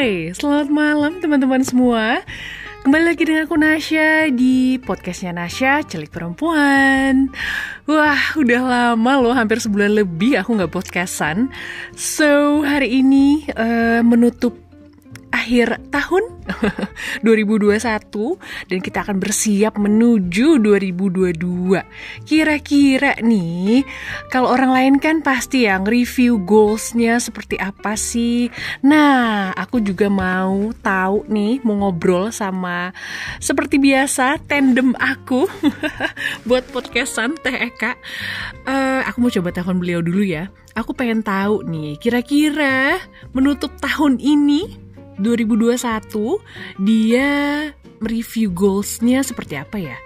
Hai, selamat malam teman-teman semua. Kembali lagi dengan aku Nasya di podcastnya Nasya, Celik Perempuan. Wah, udah lama loh, hampir sebulan lebih aku nggak podcastan. So, hari ini uh, menutup akhir tahun 2021 dan kita akan bersiap menuju 2022. Kira-kira nih, kalau orang lain kan pasti yang review goalsnya seperti apa sih. Nah, aku juga mau tahu nih, mau ngobrol sama seperti biasa tandem aku buat podcast Teh Eka. Uh, aku mau coba telepon beliau dulu ya. Aku pengen tahu nih, kira-kira menutup tahun ini 2021 dia review goalsnya seperti apa ya?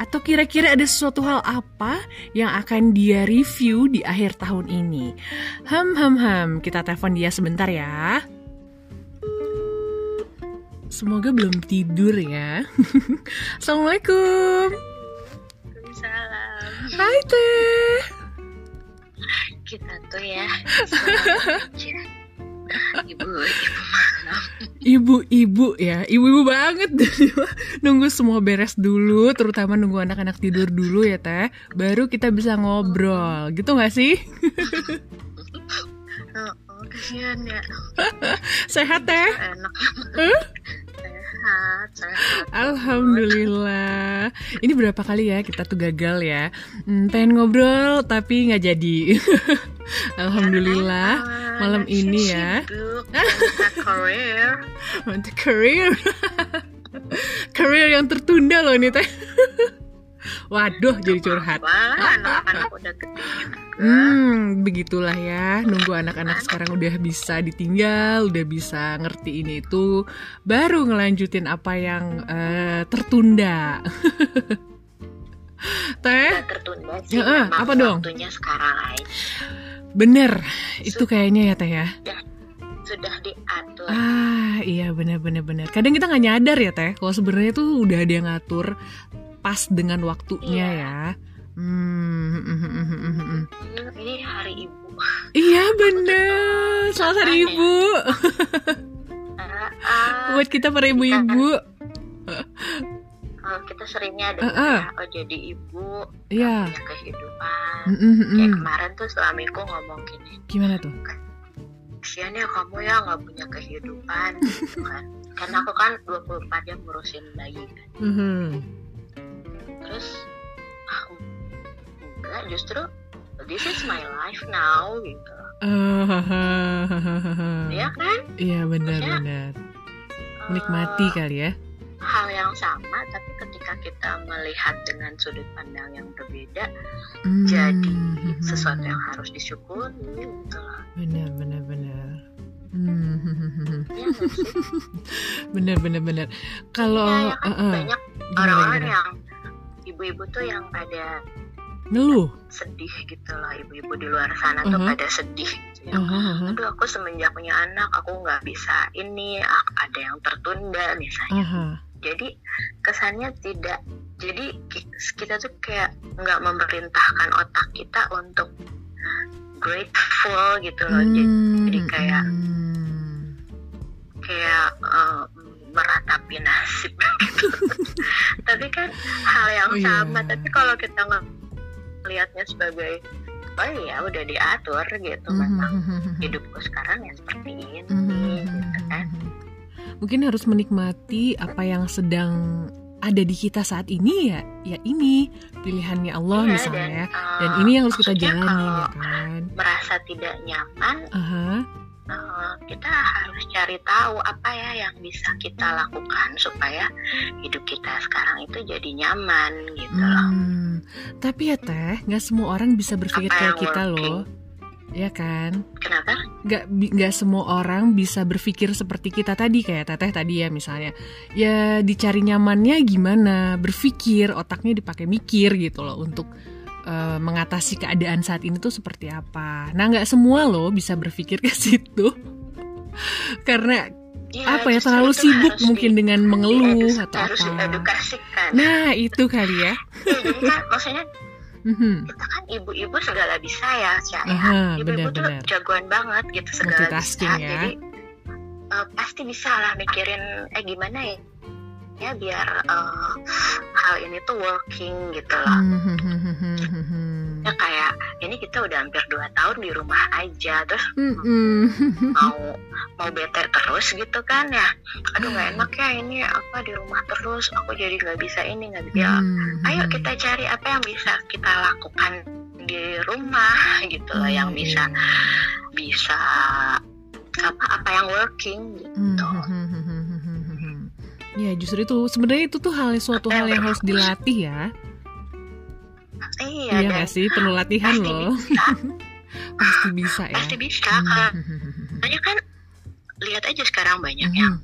Atau kira-kira ada sesuatu hal apa yang akan dia review di akhir tahun ini? Ham ham ham, kita telepon dia sebentar ya. Semoga belum tidur ya. Assalamualaikum. Waalaikumsalam. Hai Teh. Kita tuh ya. Ibu, ibu Ibu-ibu ya, ibu-ibu banget Nunggu semua beres dulu, terutama nunggu anak-anak tidur dulu ya teh Baru kita bisa ngobrol, gitu gak sih? oh, oh, kasihan ya Sehat teh? Enak huh? Sehat, sehat Alhamdulillah Ini berapa kali ya kita tuh gagal ya hmm, Pengen ngobrol tapi gak jadi Alhamdulillah malam ini ya. Career. career. career yang tertunda loh ini teh. Waduh, jadi curhat. Anak-anak udah gede. Hmm, begitulah ya. Nunggu anak-anak sekarang udah bisa ditinggal, udah bisa ngerti ini itu, baru ngelanjutin apa yang uh, tertunda. Teh? tertunda sih. Ya, apa dong? Waktunya sekarang aja. Bener, itu kayaknya ya teh ya. Sudah, diatur. Ah iya bener bener bener. Kadang kita nggak nyadar ya teh, kalau sebenarnya tuh udah ada yang ngatur pas dengan waktunya iya. ya. Hmm, Ini hari ibu. Iya bener, selamat hari ibu. Uh, uh, Buat kita para ibu-ibu. uh, kita seringnya ada uh, uh. oh jadi ibu yeah. punya kehidupan mm -mm, kayak kemarin tuh suamiku ngomong gini gimana tuh kasian ya kamu ya nggak punya kehidupan gitu kan karena aku kan 24 jam ngurusin bayi kan mm -hmm. terus enggak justru this is my life now gitu. Iya kan? Iya benar-benar. Menikmati uh, kali ya. hal yang sama tapi ketika kita melihat dengan sudut pandang yang berbeda hmm. jadi sesuatu yang harus disyukuri gitu. Benar benar benar. Hmm. ya, benar benar benar. Kalau ya, ya kan? uh, banyak orang-orang yang ibu-ibu tuh yang pada ngeluh sedih gitu lah ibu-ibu di luar sana uh -huh. tuh pada sedih gitu ya. uh -huh. aduh aku semenjak punya anak aku nggak bisa ini ada yang tertunda misalnya uh -huh jadi kesannya tidak jadi kita tuh kayak nggak memerintahkan otak kita untuk grateful gitu loh hmm. jadi kayak kayak uh, meratapi nasib gitu tapi kan hal yang oh, sama yeah. tapi kalau kita melihatnya sebagai oh ya udah diatur gitu mm -hmm. memang hidupku sekarang ya seperti ini mm -hmm. gitu kan mungkin harus menikmati apa yang sedang ada di kita saat ini ya ya ini pilihannya Allah iya, misalnya dan, uh, dan ini yang harus kita jalani ya kan merasa tidak nyaman uh -huh. Uh, kita harus cari tahu apa ya yang bisa kita lakukan supaya hidup kita sekarang itu jadi nyaman gitu hmm, loh tapi ya teh nggak semua orang bisa berpikir apa kayak kita working? loh ya kan? Kenapa? Gak, gak semua orang bisa berpikir seperti kita tadi kayak teteh tadi ya misalnya. Ya dicari nyamannya gimana? Berpikir otaknya dipakai mikir gitu loh untuk uh, mengatasi keadaan saat ini tuh seperti apa. Nah nggak semua loh bisa berpikir ke situ karena ya, apa ya terlalu sibuk mungkin di, dengan mengeluh atau harus apa. Nah itu kali ya. ya jadi kan maksudnya mm-hmm. kita kan ibu-ibu segala bisa ya Cak ya ibu-ibu tuh jagoan banget gitu segala bisa ya. jadi uh, pasti bisa lah mikirin eh gimana ya ya biar uh, hal ini tuh working gitu loh. Hmm, hmm, hmm, ya kayak ini kita udah hampir dua tahun di rumah aja. Terus mau mau bete terus gitu kan ya. Aduh nggak enak ya ini apa di rumah terus. Aku jadi nggak bisa ini nggak bisa. Ayo kita cari apa yang bisa kita lakukan di rumah gitu loh yang bisa bisa apa apa yang working gitu. Ya justru itu. Sebenarnya itu tuh hal suatu hal yang harus dilatih ya. Iya. Iya gak sih perlu latihan pasti loh. Bisa. pasti bisa ya. Pasti bisa. Banyak kan lihat aja sekarang banyak hmm. yang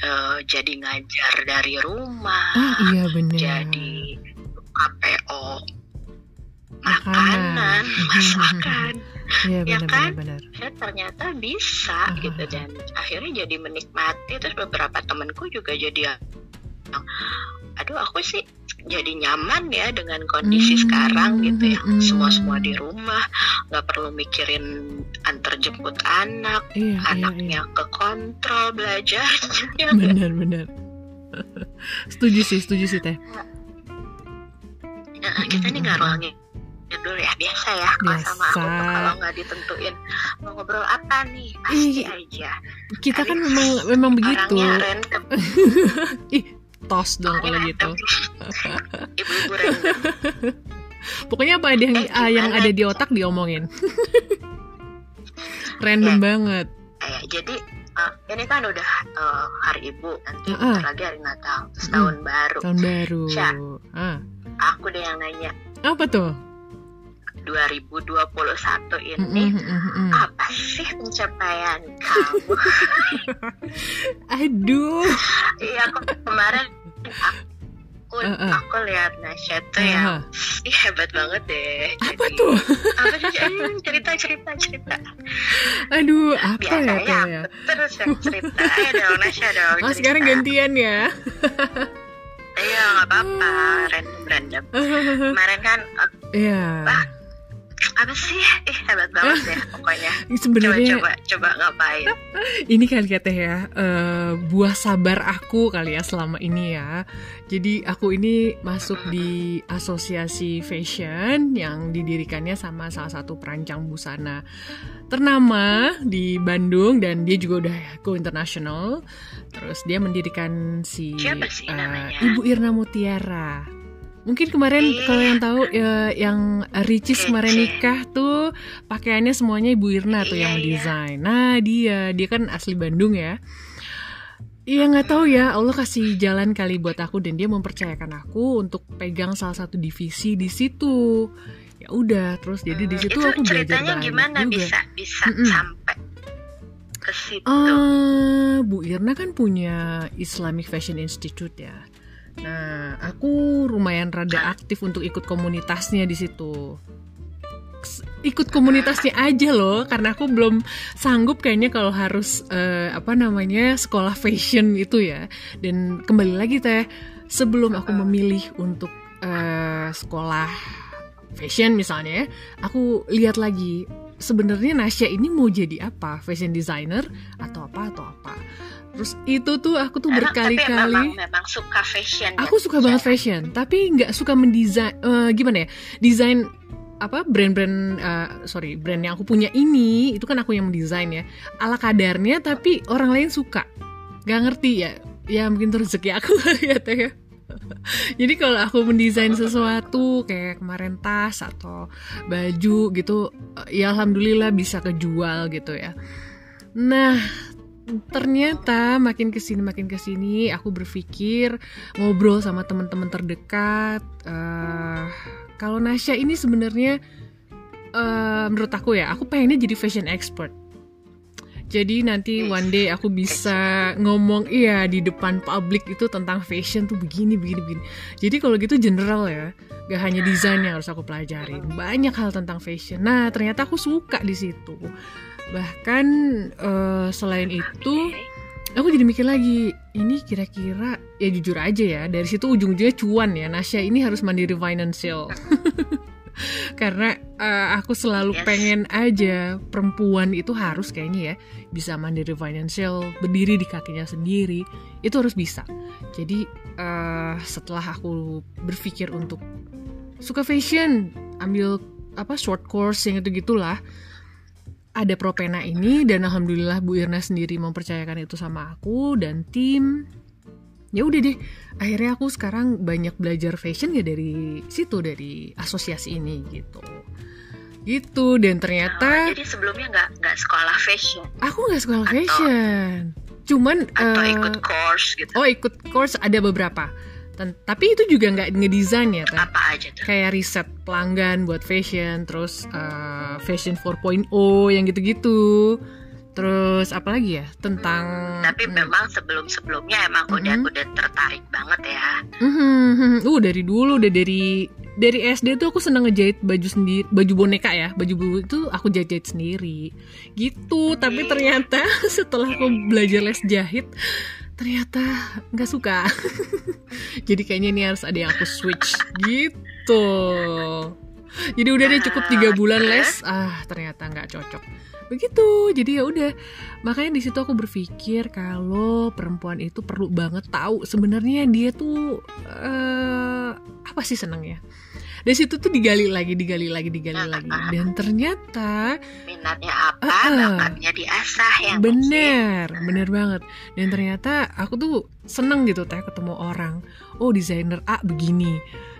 uh, jadi ngajar dari rumah. Oh, iya benar. Jadi KPO makanan, masakan ya, benar, ya kan benar, benar. ya ternyata bisa uh, gitu dan akhirnya jadi menikmati terus beberapa temanku juga jadi aduh aku sih jadi nyaman ya dengan kondisi hmm, sekarang gitu ya. hmm. semua semua di rumah nggak perlu mikirin antar jemput anak iya, iya anaknya iya, iya. ke kontrol belajar ya benar benar. Setuju sih setuju sih teh. Nah, kita nih nggak ruangnya dulu ya. Biasa ya kalau sama aku tuh kalau nggak ditentuin mau ngobrol apa nih pasti Ih, aja. Kita kan memang memang begitu. ih tos dong kalau gitu ibu-ibu pokoknya apa ada yang eh, yang ada di otak diomongin random ya. banget eh, jadi uh, ini kan udah uh, hari ibu nanti uh, uh. lagi hari Natal terus uh, tahun baru tahun baru Syah, uh. aku deh yang nanya apa tuh 2021 ini mm -hmm. apa sih pencapaian kamu? Aduh. Iya aku kemarin aku uh, uh. aku lihat Nasya tuh uh. yang ih hebat banget deh. Apa Jadi, tuh? apa sih cerita cerita cerita. Aduh apa Biasanya ya? ya? terus yang cerita. Ayo dong Nasya dong. Oh sekarang gantian ya. Iya nggak apa-apa random random. Kemarin kan Iya. Yeah apa sih? Ih hebat banget ya pokoknya. Sebenarnya coba, coba coba ngapain? Ini kali kata ya uh, buah sabar aku kali ya selama ini ya. Jadi aku ini masuk di asosiasi fashion yang didirikannya sama salah satu perancang busana ternama di Bandung dan dia juga udah go international. Terus dia mendirikan si uh, Ibu Irna Mutiara Mungkin kemarin iya. kalau yang tahu ya, yang Ricis kemarin nikah tuh pakaiannya semuanya Ibu Irna tuh yang iya, iya. desain. Nah dia dia kan asli Bandung ya. Iya nggak tahu ya Allah kasih jalan kali buat aku dan dia mempercayakan aku untuk pegang salah satu divisi di situ. Ya udah terus jadi di situ aku belajar banyak gimana juga. bisa bisa mm -mm. sampai ke situ. Uh, Bu Irna kan punya Islamic Fashion Institute ya. Nah, aku lumayan rada aktif untuk ikut komunitasnya di situ. Ikut komunitasnya aja loh, karena aku belum sanggup kayaknya kalau harus uh, apa namanya sekolah fashion itu ya. Dan kembali lagi teh, sebelum aku memilih untuk uh, sekolah fashion misalnya, aku lihat lagi sebenarnya Nasya ini mau jadi apa, fashion designer atau apa atau apa Terus itu tuh aku tuh berkali-kali memang, memang suka fashion. Aku ya? suka banget fashion, tapi nggak suka mendesain uh, gimana ya? Desain apa brand-brand uh, sorry brand yang aku punya ini itu kan aku yang mendesain ya ala kadarnya tapi orang lain suka nggak ngerti ya ya mungkin terus rezeki aku ya teh ya jadi kalau aku mendesain sesuatu kayak kemarin tas atau baju gitu ya alhamdulillah bisa kejual gitu ya. Nah ternyata makin ke sini makin ke sini aku berpikir ngobrol sama teman-teman terdekat uh, kalau Nasya ini sebenarnya uh, menurut aku ya aku pengennya jadi fashion expert jadi nanti one day aku bisa ngomong iya di depan publik itu tentang fashion tuh begini begini begini. Jadi kalau gitu general ya, gak hanya desain yang harus aku pelajarin, banyak hal tentang fashion. Nah ternyata aku suka di situ bahkan uh, selain itu aku jadi mikir lagi ini kira-kira ya jujur aja ya dari situ ujung-ujungnya cuan ya Nasya ini harus mandiri financial karena uh, aku selalu yes. pengen aja perempuan itu harus kayaknya ya bisa mandiri financial berdiri di kakinya sendiri itu harus bisa jadi uh, setelah aku berpikir untuk suka fashion ambil apa short course yang itu gitulah ada Propena ini dan alhamdulillah Bu Irna sendiri mempercayakan itu sama aku dan tim ya udah deh akhirnya aku sekarang banyak belajar fashion ya dari situ dari asosiasi ini gitu. Gitu dan ternyata oh, jadi sebelumnya nggak nggak sekolah fashion? Aku nggak sekolah atau, fashion. Cuman atau uh, ikut course gitu? oh ikut course ada beberapa. Ten tapi itu juga nggak ngedesain ya teh apa aja tuh? Kayak riset pelanggan buat fashion terus uh, fashion 4.0 yang gitu-gitu Terus apa lagi ya tentang hmm, tapi memang sebelum sebelumnya emang mm -hmm. udah udah tertarik banget ya. Mm -hmm. Uh dari dulu udah dari dari SD tuh aku seneng ngejahit baju sendiri baju boneka ya baju itu aku jahit jahit sendiri. Gitu tapi ternyata setelah aku belajar les jahit ternyata nggak suka. Jadi kayaknya ini harus ada yang aku switch. Gitu. Jadi udah deh cukup tiga bulan les. Ah ternyata nggak cocok begitu. Jadi ya udah. Makanya di situ aku berpikir kalau perempuan itu perlu banget tahu sebenarnya dia tuh uh, apa sih seneng ya dari situ tuh digali lagi digali lagi digali uh, lagi. dan ternyata minatnya apa? Uh, bakatnya diasah ya bener mungkin. bener banget. Dan ternyata aku tuh seneng gitu teh ketemu orang. Oh desainer A begini.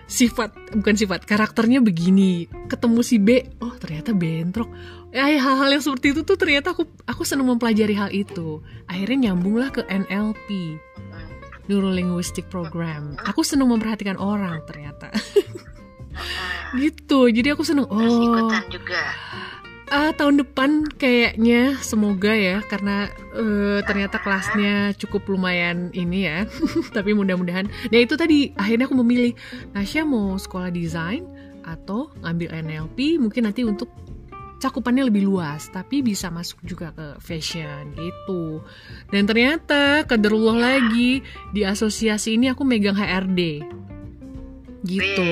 Sifat bukan sifat karakternya begini. Ketemu si B oh ternyata bentrok hal-hal yang seperti itu tuh ternyata aku aku senang mempelajari hal itu. Akhirnya nyambunglah ke NLP Neuro Linguistic Program. Aku senang memperhatikan orang ternyata. Gitu. Jadi aku senang oh. juga. Uh, tahun depan kayaknya semoga ya karena uh, ternyata kelasnya cukup lumayan ini ya. Tapi mudah-mudahan. Nah itu tadi akhirnya aku memilih Nasya mau sekolah desain atau ngambil NLP mungkin nanti untuk cakupannya lebih luas tapi bisa masuk juga ke fashion gitu. Dan ternyata kederullah lagi di asosiasi ini aku megang HRD gitu.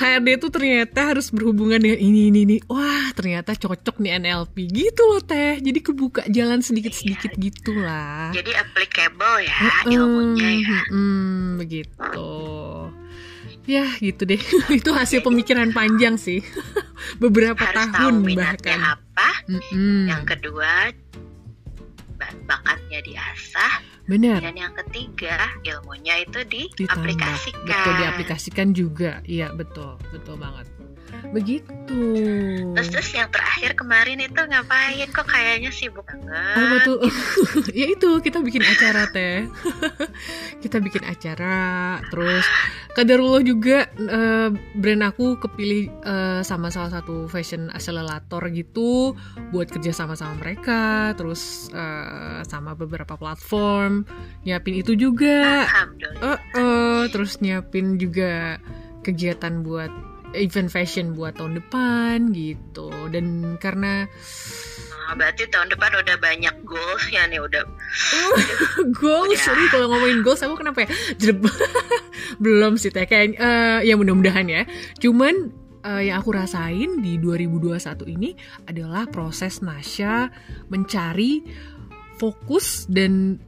HRD itu ternyata harus berhubungan dengan ini ini ini. Wah ternyata cocok nih NLP gitu loh teh. Jadi kebuka jalan sedikit sedikit iya. gitulah. Jadi applicable ya uh -uh, ilmunya ya. uh -uh, begitu. Ya gitu deh. Itu hasil pemikiran panjang sih beberapa harus tahun tahu bahkan apa mm -hmm. yang kedua bakatnya diasah Benar. Dan yang ketiga, ilmunya itu diaplikasikan. Betul, diaplikasikan juga. Iya, betul. Betul banget. Begitu. Terus terus yang terakhir kemarin itu ngapain? Kok kayaknya sibuk banget. Oh betul. ya itu kita bikin acara teh. kita bikin acara. Terus kadarullah juga uh, brand aku kepilih uh, sama salah satu fashion accelerator gitu buat kerja sama sama mereka. Terus uh, sama beberapa platform nyiapin itu juga. Uh, uh, terus nyiapin juga kegiatan buat event fashion buat tahun depan gitu. Dan karena nah, berarti tahun depan udah banyak goals ya nih udah. Goals? Ya. kalau ngomongin goals aku kenapa ya? Belum sih teh. Kayak uh, ya mudah-mudahan ya. Cuman uh, yang aku rasain di 2021 ini adalah proses Nasya mencari fokus dan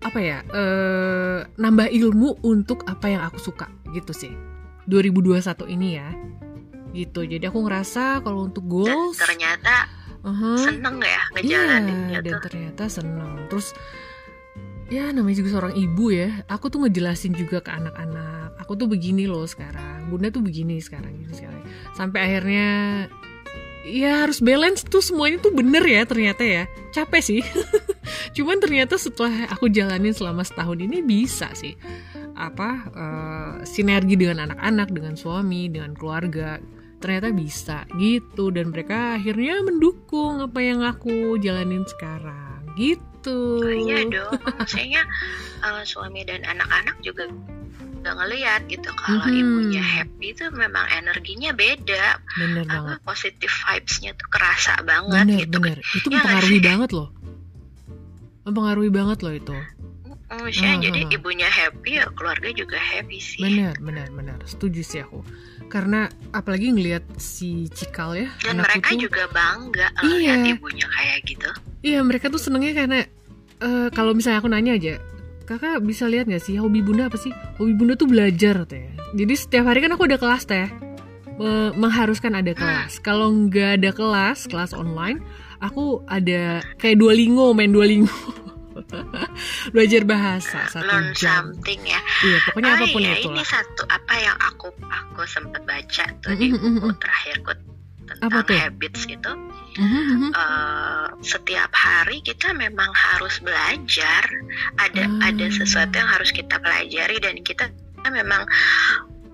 apa ya uh, nambah ilmu untuk apa yang aku suka gitu sih 2021 ini ya. Gitu. Jadi aku ngerasa kalau untuk goals dan ternyata uh-huh, seneng ya ngejalaninnya iya, dan ternyata seneng. Terus ya namanya juga seorang ibu ya. Aku tuh ngejelasin juga ke anak-anak. Aku tuh begini loh sekarang. Bunda tuh begini sekarang gitu sekarang. Sampai akhirnya ya harus balance tuh semuanya tuh bener ya ternyata ya. Capek sih. Cuman ternyata setelah aku jalanin selama setahun ini bisa sih apa uh, sinergi dengan anak-anak dengan suami dengan keluarga ternyata bisa gitu. Dan mereka akhirnya mendukung apa yang aku jalanin sekarang gitu. Oh, iya dong. Maksudnya uh, suami dan anak-anak juga udah ngeliat gitu kalau hmm. ibunya happy tuh memang energinya beda. Bener apa, banget. positive vibesnya tuh kerasa banget bener, gitu. bener. itu ya mempengaruhi banget loh. Mempengaruhi banget loh itu Maksudnya uh, jadi ibunya happy ya keluarga juga happy sih. Benar, benar, benar. Setuju sih aku. karena apalagi ngelihat si Cikal ya dan mereka tuh, juga bangga iya. lihat ibunya kayak gitu iya mereka tuh senengnya karena uh, kalau misalnya aku nanya aja kakak bisa lihat nggak sih hobi bunda apa sih hobi bunda tuh belajar teh jadi setiap hari kan aku ada kelas teh mengharuskan ada kelas hmm. kalau nggak ada kelas kelas online aku ada kayak dua lingo main dua lingo belajar bahasa satu learn jam. something ya iya pokoknya oh, apa pun iya, itu ini satu apa yang aku aku sempat baca tuh di buku terakhirku tentang apa tuh? habits itu uh, setiap hari kita memang harus belajar ada uh. ada sesuatu yang harus kita pelajari dan kita memang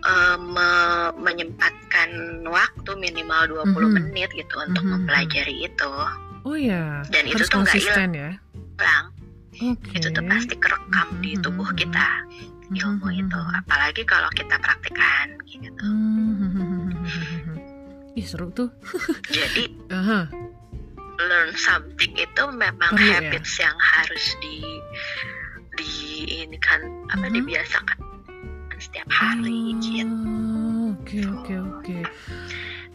uh, me menyempatkan waktu minimal 20 mm -hmm. menit gitu untuk mm -hmm. mempelajari itu. Oh ya. Dan harus itu tuh nggak hilang. Ya? Okay. itu tuh pasti kerekam di mm-hmm. tubuh kita ilmu mm-hmm. itu apalagi kalau kita praktekkan gitu Ih seru tuh jadi uh-huh. learn something itu memang ya? habits ya? yang harus di di ini kan apa uh-huh. dibiasakan setiap hari oh, gitu oke oke oke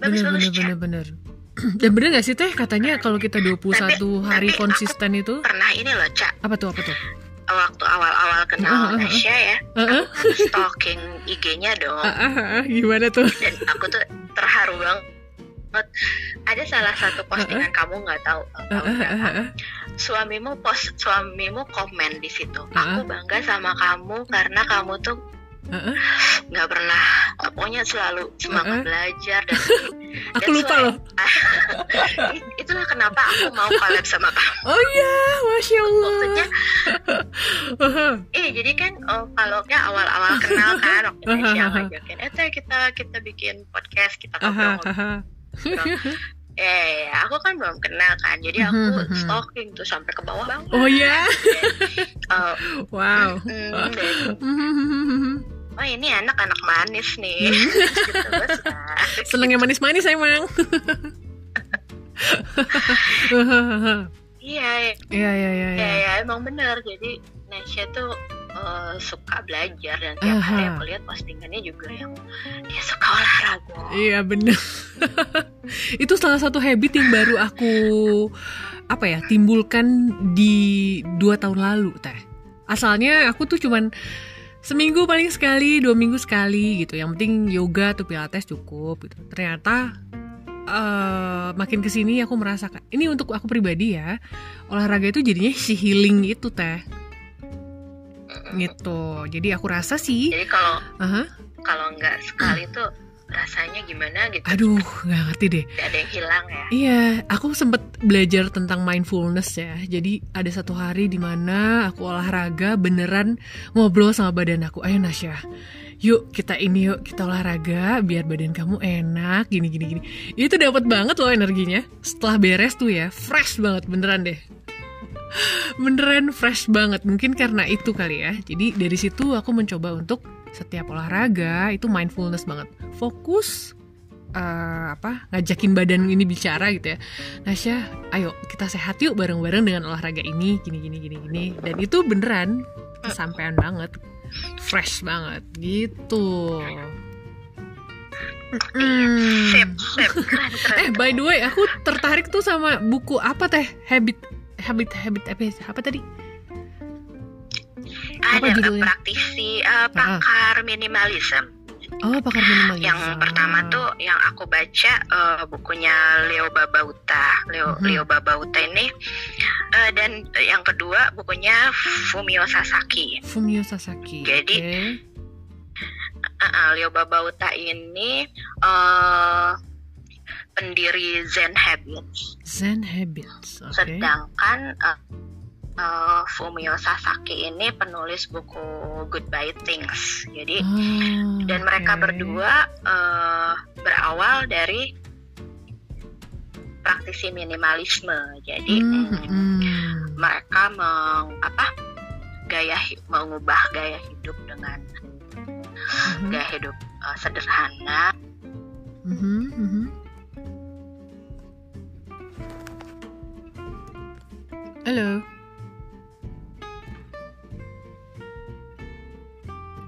bener bener bener bener Dan bener gak sih teh? Katanya kalau kita 21 tapi, hari tapi konsisten itu pernah ini loh cak. Apa tuh apa tuh? Waktu awal-awal kenal uh, uh, uh, Nasya ya uh, uh. stalking IG-nya dong. Uh, uh, uh, gimana tuh? Dan aku tuh terharu banget. Ada salah satu postingan uh, uh. kamu nggak tahu, uh, uh, uh, uh. suamimu post suamimu komen di situ. Uh, uh. aku bangga sama kamu karena kamu tuh uh-uh. nggak pernah pokoknya selalu semangat uh-uh. belajar dan aku lupa loh itulah kenapa aku mau collab sama kamu oh iya masya allah maksudnya uh-huh. eh jadi kan oh, kalau ya awal-awal kenal kan waktu uh-huh. ngajakin eh kita kita bikin podcast kita ngobrol uh-huh. Eh, aku kan belum kenal kan, jadi aku stalking tuh sampai ke bawah banget. Oh ya? uh, wow. Mm, oh ini anak-anak manis nih. gitu, Senengnya manis-manis emang. Iya, iya, iya, iya. Iya, ya, emang bener. Jadi Nasya tuh uh, suka belajar dan tiap -huh. hari aku lihat postingannya juga yang dia suka olahraga. Iya bener. itu salah satu habit yang baru aku apa ya timbulkan di dua tahun lalu teh. Asalnya aku tuh cuman seminggu paling sekali, dua minggu sekali gitu. Yang penting yoga atau pilates cukup gitu. Ternyata uh, makin ke sini aku merasakan ini untuk aku pribadi ya olahraga itu jadinya si healing itu teh gitu jadi aku rasa sih jadi kalau uh -huh. kalau nggak sekali tuh rasanya gimana gitu. Aduh nggak ngerti deh. Gak ada yang hilang ya? Iya aku sempet belajar tentang mindfulness ya. Jadi ada satu hari di mana aku olahraga beneran ngobrol sama badan aku. Ayo Nasya yuk kita ini yuk kita olahraga biar badan kamu enak gini gini gini. Itu dapat banget loh energinya. Setelah beres tuh ya fresh banget beneran deh. Beneran fresh banget. Mungkin karena itu kali ya. Jadi dari situ aku mencoba untuk setiap olahraga itu mindfulness banget. Fokus uh, apa ngajakin badan ini bicara gitu ya. Nasya ayo kita sehat yuk bareng-bareng dengan olahraga ini gini gini gini gini. Dan itu beneran kesampaian banget. Fresh banget gitu. Mm. Eh by the way, aku tertarik tuh sama buku apa teh? Habit habit habit apa apa tadi ada judulnya? praktisi uh, pakar ah. minimalism Oh, pakar minimalism. Yang pertama tuh yang aku baca uh, bukunya Leo Babauta. Leo hmm. Leo Babauta ini uh, dan yang kedua bukunya Fumio Sasaki. Fumio Sasaki. Jadi okay. uh, uh, Leo Babauta ini uh, pendiri Zen Habits. Zen Habits. Okay. Sedangkan uh, uh, Fumio Sasaki ini penulis buku Goodbye Things. Jadi oh, dan mereka okay. berdua uh, berawal dari praktisi minimalisme. Jadi mm, mm. mereka meng apa gaya mengubah gaya hidup dengan mm-hmm. gaya hidup uh, sederhana. Mm-hmm, mm-hmm. Halo.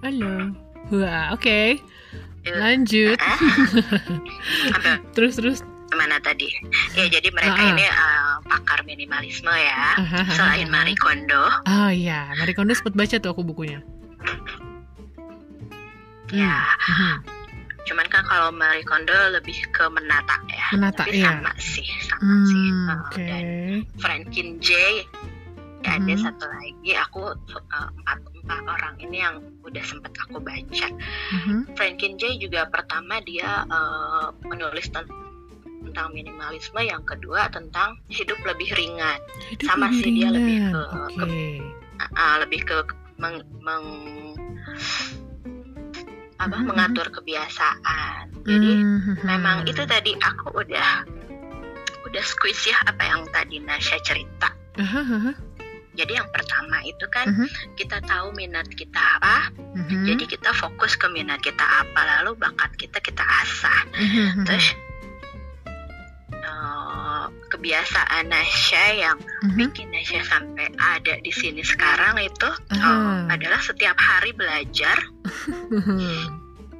Halo. Wah, oke. Okay. lanjut. Terus terus. Mana tadi? Ya jadi mereka uh, ini uh, pakar minimalisme ya. Uh, uh, selain Marie Kondo. Oh iya. Marie Kondo sempat baca tuh aku bukunya. Ya. Uh, cuman kan kalau Marie Kondo lebih ke menata ya. Menata tapi ya sama sih sama hmm, sih uh, okay. dan Franklin J ya, ada satu lagi aku uh, empat empat orang ini yang udah sempet aku baca mm-hmm. Franklin J juga pertama dia uh, menulis tentang tentang minimalisme, yang kedua tentang hidup lebih ringan. Hidup Sama lebih sih ringan. dia lebih ke, okay. ke uh, lebih ke meng, meng apa mm-hmm. mengatur kebiasaan. Jadi mm-hmm. memang itu tadi aku udah udah squeeze ya apa yang tadi Nasya cerita. Uh-huh. Jadi yang pertama itu kan uh-huh. kita tahu minat kita apa, uh-huh. jadi kita fokus ke minat kita apa, lalu bakat kita kita asah. Uh-huh. Terus kebiasaan Nasya yang mm-hmm. bikin Nasya sampai ada di sini sekarang itu uh, adalah setiap hari belajar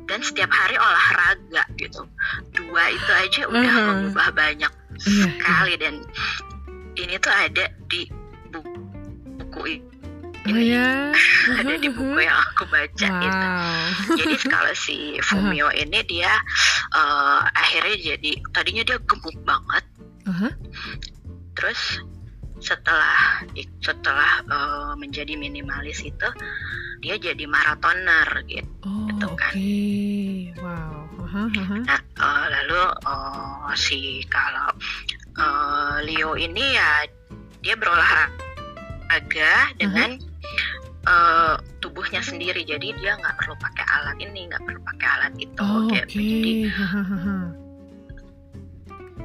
dan setiap hari olahraga gitu. Dua itu aja udah uh-huh. mengubah banyak uh-huh. sekali dan ini tuh ada di. Oh ya, ada di buku yang aku baca wow. itu. Jadi kalau si Fumio uh-huh. ini dia uh, akhirnya jadi tadinya dia gemuk banget, Uh-huh. Terus setelah setelah uh, menjadi minimalis itu dia jadi maratoner gitu, oh, gitu kan. Okay. Wow. Uh-huh, uh-huh. Nah, uh, lalu uh, si kalau uh, Leo ini ya dia berolahraga dengan uh-huh. Uh, tubuhnya sendiri jadi dia nggak perlu pakai alat ini nggak perlu pakai alat itu oh, gitu okay. jadi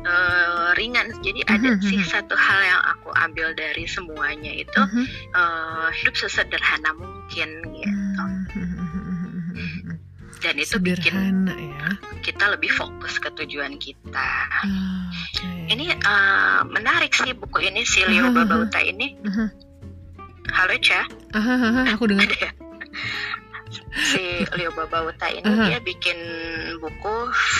uh, ringan jadi ada uh-huh. sih satu hal yang aku ambil dari semuanya itu uh-huh. uh, hidup sesederhana mungkin gitu uh-huh. dan itu Sederhana, bikin ya. kita lebih fokus ke tujuan kita uh, okay. ini uh, menarik sih buku ini si Leo. Babauta ini uh-huh. Halo Ca uh-huh, aku dengar si Leo Babauta ini uh -huh. dia bikin buku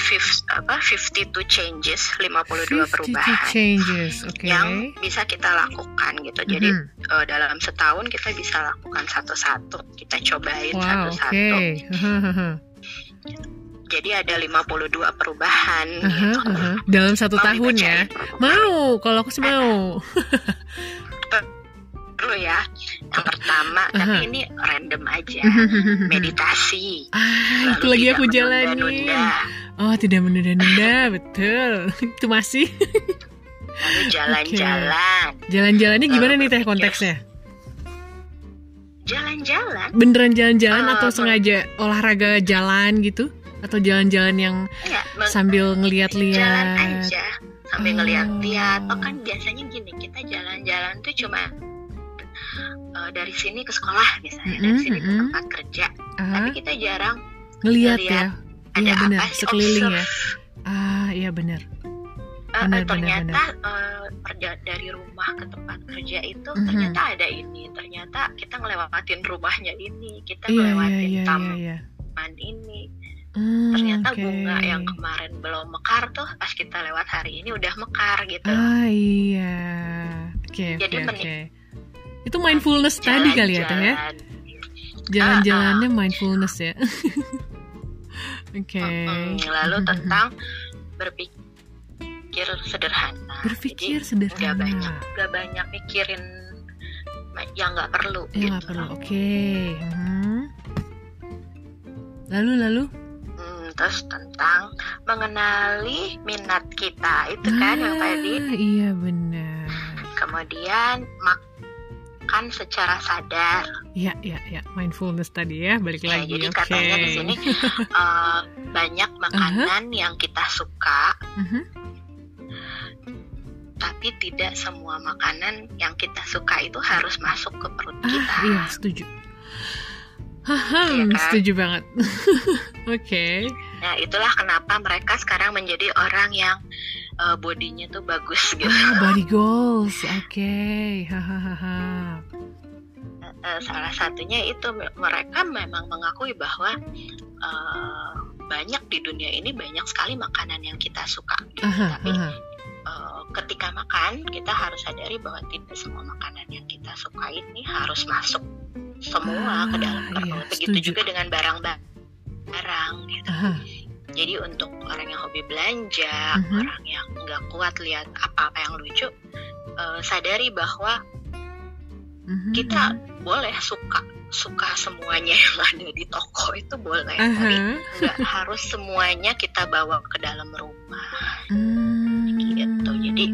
fifth, apa 52 changes 52 perubahan changes okay. yang bisa kita lakukan gitu. Jadi uh -huh. uh, dalam setahun kita bisa lakukan satu-satu. Kita cobain satu-satu. Wow, okay. Jadi ada 52 perubahan uh -huh, gitu. Uh -huh. Dalam satu mau tahun ya. Mau, kalau aku sih mau. dulu ya. Yang pertama, uh -huh. tapi ini random aja. Meditasi. Ah, itu lagi aku jalani. Oh, tidak menunda-nunda, betul. itu masih. Lalu jalan-jalan. Okay. Jalan-jalannya gimana nih teh konteksnya? Jalan-jalan. Beneran jalan-jalan uh, atau sengaja olahraga jalan gitu? Atau jalan-jalan yang ya, sambil ngeliat-liat? Jalan aja sambil oh. ngeliat-liat. Oh kan biasanya gini, kita jalan-jalan tuh cuma uh, dari sini ke sekolah misalnya mm -hmm, dari sini mm -hmm. ke tempat kerja uh, tapi kita jarang ngelihat ya iya benar sekeliling ya ah iya benar uh, benar, ternyata benar, benar. Uh, dari rumah ke tempat kerja itu mm -hmm. ternyata ada ini ternyata kita ngelewatin rumahnya ini kita yeah, ngelewatin yeah, yeah, taman yeah, yeah. ini Hmm, ternyata okay. bunga yang kemarin belum mekar tuh pas kita lewat hari ini udah mekar gitu. Ah iya. Oke okay, Jadi okay, okay. Itu mindfulness jalan, tadi kali ya, Teh ya? Jalan-jalannya uh, uh. mindfulness ya. Oke. Okay. Lalu tentang berpikir sederhana. Berpikir Jadi, sederhana. Gak banyak, gak banyak mikirin yang nggak perlu. Yang nggak gitu. perlu. Oke. Okay. Hmm. Lalu lalu? Hmm, terus tentang mengenali minat kita itu ah, kan yang ah, tadi. Iya benar. Kemudian mak makan secara sadar. Iya, iya, iya. Mindfulness tadi ya, balik ya, lagi. Jadi okay. katanya di sini uh, banyak makanan uh -huh. yang kita suka. Uh -huh. Tapi tidak semua makanan yang kita suka itu harus masuk ke perut ah, kita. Iya, setuju. Ya kan? setuju banget. Oke. okay. Nah, itulah kenapa mereka sekarang menjadi orang yang uh, bodinya tuh bagus gitu. Ah, body goals, oke. Okay. Hahaha. Uh, salah satunya itu mereka memang mengakui bahwa uh, banyak di dunia ini banyak sekali makanan yang kita suka gitu. Aha, tapi aha. Uh, ketika makan kita harus sadari bahwa tidak semua makanan yang kita suka ini harus masuk semua ah, ke dalam perut iya, begitu setuju. juga dengan barang-barang gitu aha. Jadi untuk orang yang hobi belanja mhm. -huh. orang yang nggak kuat lihat apa-apa yang lucu uh, sadari bahwa mhm, -huh. kita mhm. boleh suka suka semuanya yang ada di toko itu boleh uh -huh. tapi nggak harus semuanya kita bawa ke dalam rumah hmm, gitu jadi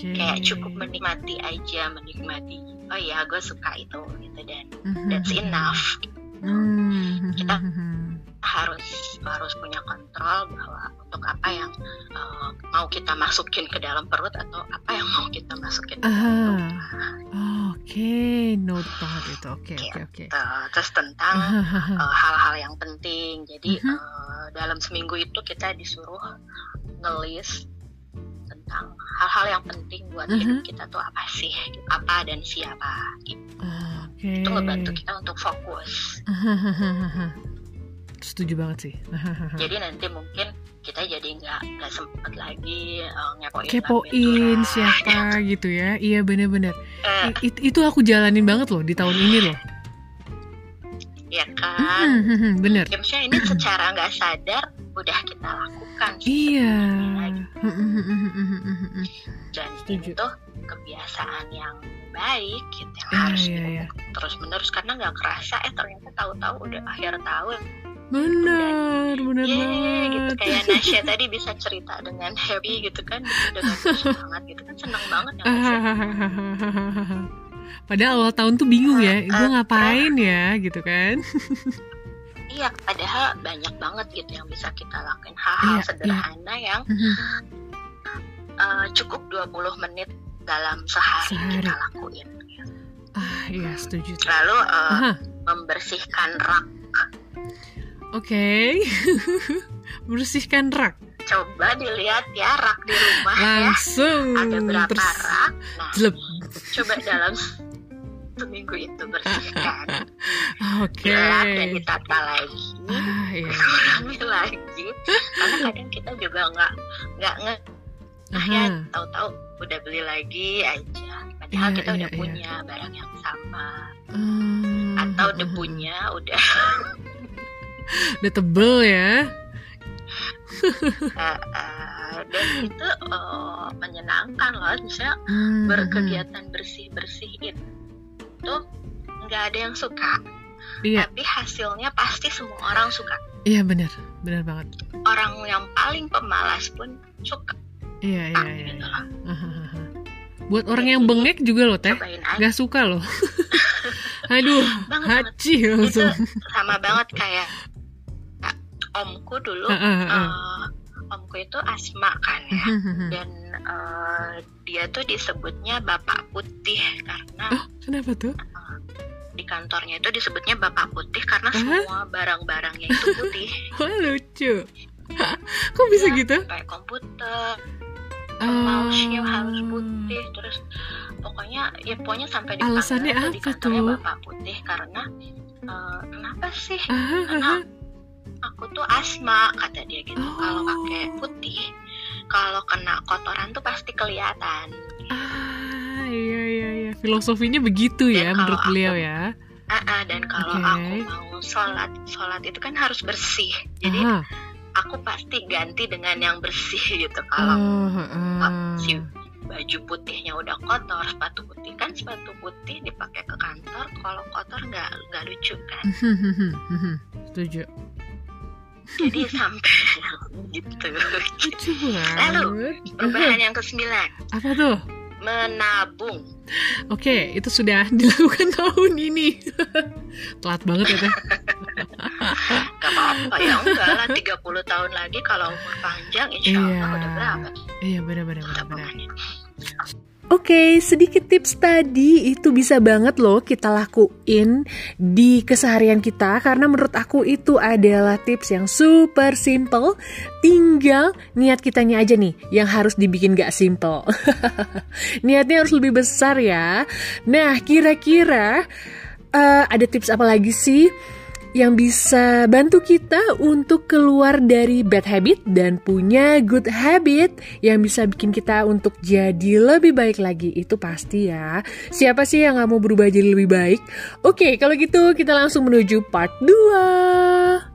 okay. kayak cukup menikmati aja menikmati oh ya gue suka itu gitu dan -huh. that's enough uh kita harus harus punya kontrol bahwa untuk apa yang uh, mau kita masukin ke dalam perut atau apa yang mau kita masukin ke dalam Oke, note banget itu. Oke, oke, oke. Gitu. Terus tentang uh, hal-hal yang penting. Jadi uh -huh. uh, dalam seminggu itu kita disuruh ngelis tentang hal-hal yang penting buat uh -huh. hidup kita tuh apa sih, apa dan siapa. Gitu. Okay. Itu ngebantu kita untuk fokus. setuju banget sih. Jadi nanti mungkin kita jadi nggak nggak sempet lagi uh, ngepoin kepoin siapa gitu ya. Iya bener-bener. Uh, It, itu aku jalanin banget loh di tahun ini loh. Ya kan? Hmm, hmm, hmm, bener. Ya, maksudnya ini secara nggak sadar udah kita lakukan iya. dan Setuju. itu kebiasaan yang baik gitu yang ah, harus iya, iya. terus menerus karena nggak kerasa eh ternyata tahu-tahu udah akhir tahun benar benar yeah, banget. Gitu kayak Nasya tadi bisa cerita dengan happy gitu kan dengan semangat gitu kan senang banget ya padahal awal tahun tuh bingung ya gue ngapain ya gitu kan. Iya padahal banyak banget gitu yang bisa kita lakuin. Hal-hal iya, sederhana iya. yang uh, cukup 20 menit dalam sehari, sehari. kita lakuin gitu. ah iya setuju lalu uh, membersihkan rak Oke. Okay. Bersihkan rak. Coba dilihat ya rak di rumah Langsung. ya. Ada berapa Terus, rak? Nah, jelep. coba dalam seminggu itu bersihkan. Oke. Okay. dan ditata lagi. Ah, iya. Kurangi lagi. Karena kadang kita juga nggak nggak nge Nah ya tahu-tahu udah beli lagi aja. Padahal yeah, kita yeah, udah yeah. punya barang yang sama. Hmm, Atau debunya uh, udah udah tebel ya. Uh, uh, dan itu uh, menyenangkan loh. Misalnya hmm, berkegiatan bersih bersih itu nggak ada yang suka. Iya. tapi hasilnya pasti semua orang suka. Iya benar. Benar banget. Orang yang paling pemalas pun suka. Iya iya, iya, gitu iya. buat orang yang bengek juga loh teh. Nggak suka loh. Aduh haji langsung. Sama banget kayak omku dulu uh, omku itu asma kan ya. Dan uh, dia tuh disebutnya bapak putih karena oh, kenapa tuh? uh, di kantornya itu disebutnya bapak putih karena uh? semua barang-barangnya itu putih. Oh, lucu. Kok bisa ya, gitu? kayak komputer uh, mouse-nya harus putih terus pokoknya ya pokoknya sampai di alasannya apa di kantornya tuh? Bapak putih karena uh, kenapa sih? Uh, karena aku tuh asma kata dia gitu oh. kalau pakai putih kalau kena kotoran tuh pasti kelihatan ah iya iya iya filosofinya begitu dan ya menurut aku, beliau ya uh, uh, dan kalau okay. aku mau sholat sholat itu kan harus bersih jadi Aha. aku pasti ganti dengan yang bersih gitu kalau uh, uh. si baju putihnya udah kotor sepatu putih kan sepatu putih dipakai ke kantor kalau kotor nggak nggak lucu kan setuju jadi sampai gitu, lalu perubahan yang ke sembilan apa tuh? Menabung. Oke okay, itu sudah dilakukan tahun ini. Telat banget ya teh. Gak apa-apa ya enggak lah. 30 tahun lagi kalau umur panjang insya Allah iya. udah berapa iya benar-benar benar Oke, sedikit tips tadi itu bisa banget loh kita lakuin di keseharian kita karena menurut aku itu adalah tips yang super simple. Tinggal niat kitanya aja nih yang harus dibikin gak simple. Niatnya harus lebih besar ya. Nah, kira-kira uh, ada tips apa lagi sih? Yang bisa bantu kita untuk keluar dari bad habit dan punya good habit yang bisa bikin kita untuk jadi lebih baik lagi. Itu pasti ya. Siapa sih yang gak mau berubah jadi lebih baik? Oke, kalau gitu kita langsung menuju part 2.